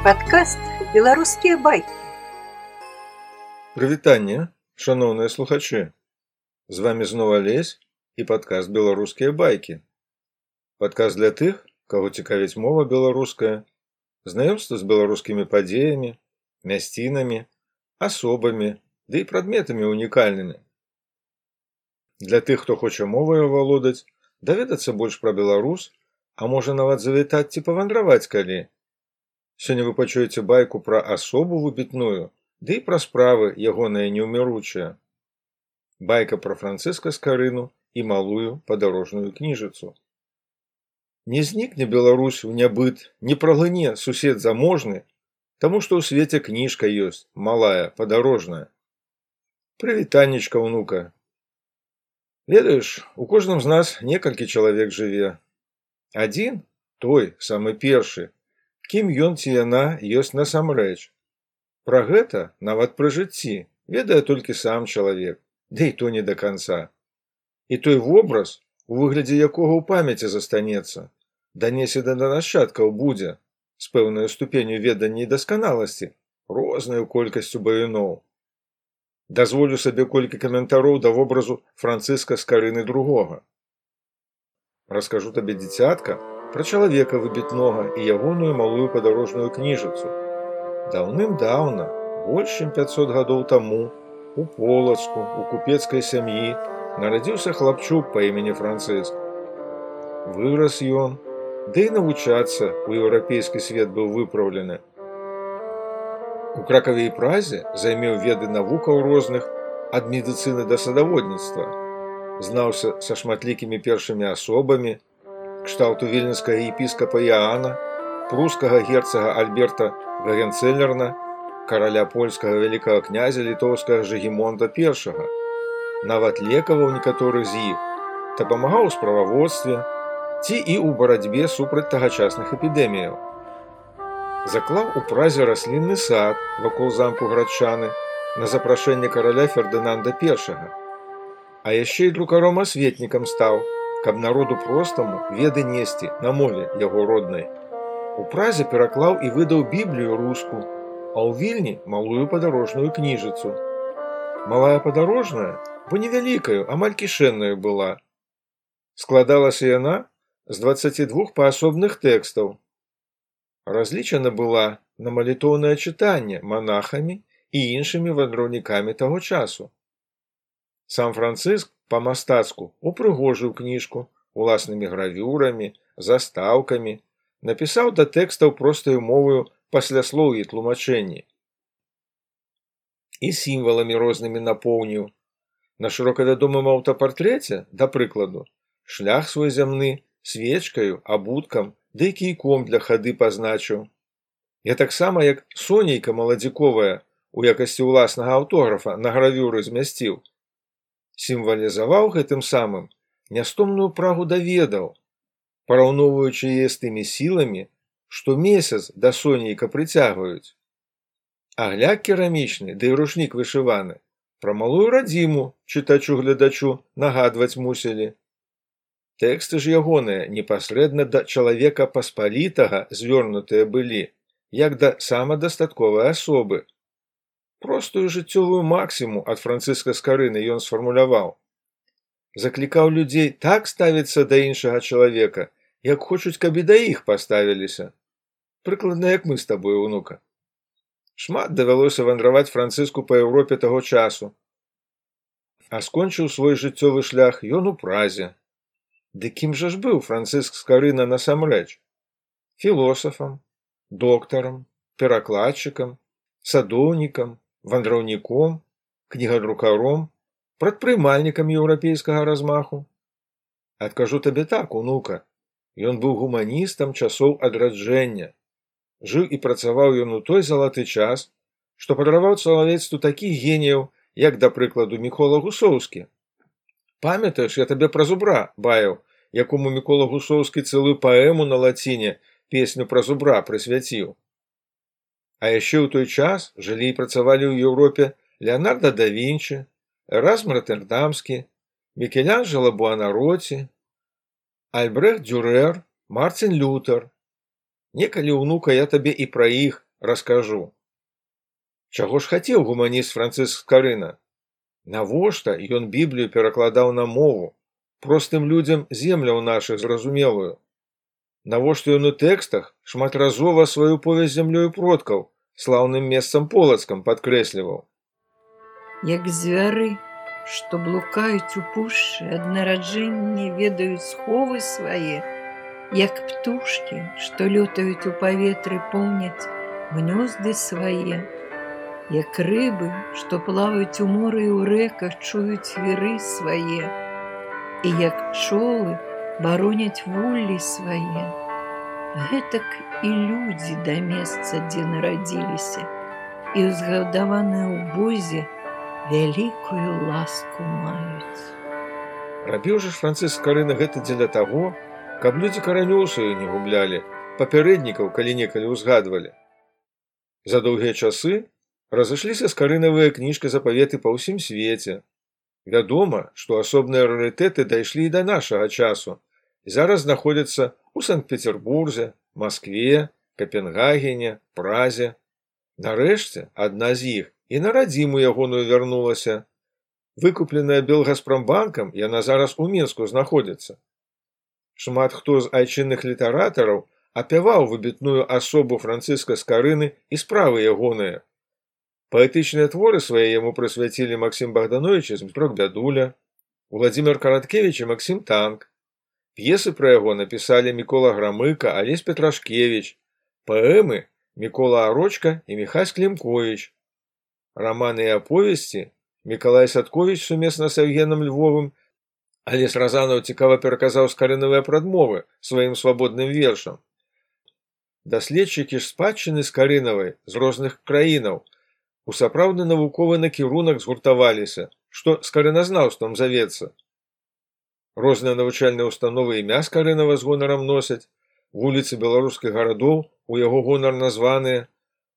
Падкаст беларускія байкі. Прывітанне, шаноўныя слухачы. З вами зноў алесь і падкаст беларускія байкі. Падказ для тых, каго цікавіць мова беларуская, знаёмства з беларускімі падзеямі, мясцінамі, асобамі ды і прадметамі унікальнымі. Для тых, хто хоча моваю авалодаць, даведацца больш пра беларус, а можа нават завітаць ці павандраваць калі, Сёння вы пачуеце байку пра асобу выбітную, ды і пра справы ягоныя неўміручыя. Байка пра францыска скарыну і малую падарожную кніжыцу. Не знікне Беларусь у нябыт, не праглыне сусед заможны, таму што ў свеце кніжка ёсць малая падарожная. Прывітаннечка ўнука. Ведаеш, у кожным з нас некалькі чалавек жыве. Адзін той самы першы, кім ён ці яна ёсць насамрэч. Пра гэта нават пры жыцці ведае толькі сам чалавек, ды і то не да канца. І той вобраз, у выглядзе якога ў памяці застанецца, данесены да нашчадкаў будзе з пэўнай ступеню ведання і дасканаласці, рознаю колькасцю баюноў. Дазволю сабе колькі каментароў да вобразу францыска з карыны другога. Раскажу табе дзіцятка, пра чалавека выбітнога і ягоную малую падарожную кніжыцу. Даўным-даўна, больш чым 500 гадоў таму, у полацку, у купецкай сям'і нарадзіўся хлапчук па імені Францыск. Вырас ён, ды і навучацца у еўрапейскі свет быў выпраўлены. У кракаве і празе займеў веды навукаў розных ад медыцыны да садаводніцтва. Знаўся са шматлікімі першымі асобамі, кшталту вільнюскага епіскапа Яана, прускага герцага Альберта Гагенцеллерна, караля польскага вялікага князя літоўскага жагемонта першага. Нават лекаваў некаторых з іх, дапамагаў у справаводстве ці і ў барацьбе супраць тагачасных эпідэміяў. Заклаў у празе раслінны сад вакол замку градчаны на запрашэнне караля Фердынанда першага. А яшчэ і друкаром асветнікам стаў, каб народу простаму веды несці на мове яго роднай. У празе пераклаў і выдаў біблію руску, а ў вільні малую падарожную кніжыцу. Малая падарожная, бо невялікаю, амаль кішэнную была. Складалася яна з 22 паасобных тэкстаў. Разлічана была на малітоўнае чытанне манахамі і іншымі вандроўнікамі таго часу. Сам францыск па-мастацку упрыгожыў кніжку уласнымі гравюрамі, застаўкамі, напісаў да тэкстаў простаю моваю пасляслоўі тлумачэнні. І сімваламі рознымі напоўніў. На шырокавядомым аўтапартрэце, да прыкладу, шлях свой зямны свечкаю, абуткам, ды кійком для хады пазначыў. Я таксама як сонейка маладзіковая у якасці ўласнага аўтографа на гравюры змясціў сімвалізаваў гэтым самым нястомную прагу даведаў, параўноўваючы яе з тымі сіламі, што месяц да сонейка прыцягваюць. Агляд керамічны ды да рушнік вышываны, пра малую радзіму чытачу гледачу нагадваць мусілі. Тэксты ж ягоныя непасрэдна да чалавека паспалітага звёрнутыя былі, як да самадастатковай асобы, простую жыццёвую максіму ад францыска скарыны ён сфармуляваў заклікаў людзей так ставіцца да іншага чалавека як хочуць каб і да іх паставіліся. Прыкладна як мы з табой унука шмат давялося вандраваць францыску па еўропе таго часу. А скончыў свой жыццёвы шлях ён у празе. Ды кім жа ж быў францыск скарына насамрэч? Філосафам доктарам перакладчыкам садоўнікам вандраўніком, кнігадрукаром, прадпрымальнікам еўрапейскага размаху. Адкажу табе так, унука, Ён быў гуманістам часоў адраджэння. Жыў і працаваў ён у той залаты час, што падраваў чалавецтву такіх геніяў, як да прыкладу мікола гусоўскі. Памятаеш, я табе пра зубра баяў, якому мікола гусоўскі цэлую паэму на лаціне песню пра зубра прысвяціў. А яшчэ ў той час жылі і працавалі ў Еўропе Леонардо да Вінчы, Эразм Роттердамскі, Мікелянжела Буанароці, Альбрех Дюрер, Марцін Лютер. Некалі ўнука я табе і пра іх раскажу. Чаго ж хацеў гуманіст Францыск Карына? Навошта ён біблію перакладаў на мову, простым людзям земляў нашых зразумелую. Навошта ён у тэкстах шматразова сваю повязь зямлёю продкаў слаўным месцам полацкам падкрэсліваў. Як звяры, што блукаюць у пушчы ад нараджэння ведаюць сховы свае, як птушкі, што лётаюць у паветры поўняць гнёзды свае, як рыбы, што плаваюць у моры ў рэках чуюць веры свае, і як пчолы бароняць вуллі свае. Гэтак і людзі да месца, дзе нарадзіліся, і ўзгадаваныя ў бозе вялікую ласку маюць. Рабіў жа францыск карына гэта дзеля таго, каб людзі каранёў сваю не гублялі, папярэднікаў калі некалі ўзгадвалі. За доўгія часы разышліся скарынавыя кніжкі запаветы па ўсім свеце. Вядома, што асобныя рарытэты дайшлі і да нашага часу і зараз знаходзяцца ў санкт-петербурзе, Маскве, Капенгагене, празе. Нарэшце адна з іх і на радзіму ягоную вярнулася. Выкупленая белгаспрамбанкам яна зараз у мінску знаходзіцца. Шмат хто з айчынных літаратараў апяваў выбітную асобу францыска скарыны і справы ягоныя Паэтычныя творы свае яму прысвяцілі Максім Богданович з Мтрок бядуля, Владзімир Караткевич і Максім Танк. П'есы пра яго напісалі Мікола Грамыка, Алесь Петрашкевич, паэмы Мікола Арочка і Михась Клімкович. Раманы і аповесці Мікалай Садкович сумесна з Евгеном Львовым, Алесь Разанаў цікава пераказаў скарынавыя прадмовы сваім свабодным вершам. Даследчыкі ж спадчыны з карынавай з розных краінаў, у сапраўдны навуковы накірунак згуртаваліся, што з карыназнаўствам завецца. Розныя навучальныя ўстановы імя з карынава з гонарам носяць, вуліцы беларускіх гарадоў у яго гонар названыя,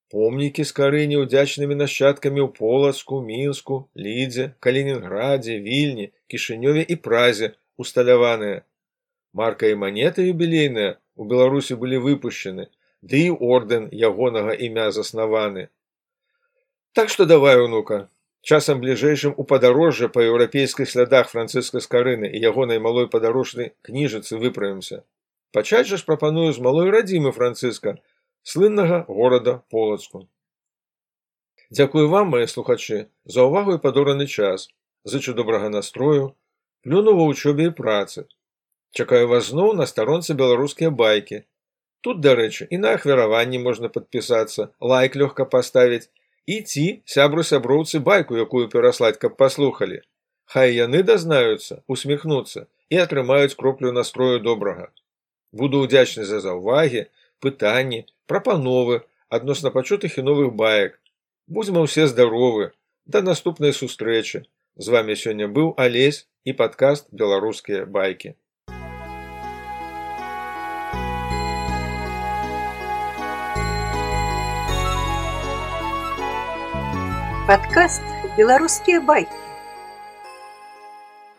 помнікі з карыні ўдзячнымі нашчадкамі ў полацку, мінску, лідзе, калінінградзе, вільні, кішынёве і празе усталяваныя. Марка і манеты юбілейныя у Беларусі былі выпушчаны, ды і ордэн ягонага імя заснаваны. Так што давай унука часам бліжэйшым у падарожжа па еўрапейскіх слядах францыска скарыны і ягонай малой падарожнай кніжыцы выправімся. Пачаць жа ж прапаную з малой радзімы францыска слыннага горада полацку. Дзякую вам мае слухачы за ўвагу і падораны час зычу добрага настрою плюну ва вучобе і працы. Чакаю вас зноў на старонцы беларускія байкі. Тут дарэчы і на ахвяраванні можна падпісацца лайк лёгка паставіць і ці сябру сяброўцы байку якую пераслаць каб паслухалі. Хай яны дазнаюцца усміхнуцца і атрымаюць кроплю настрою добрага. Буду ўдзячны за заўвагі пытанні прапановы адносна пачутых і новых баек. Будзем усе здаровы. Да наступнай сустрэчы. З вами сёння быў алесь і падкаст беларускія байкі Падкаст беларускія байкі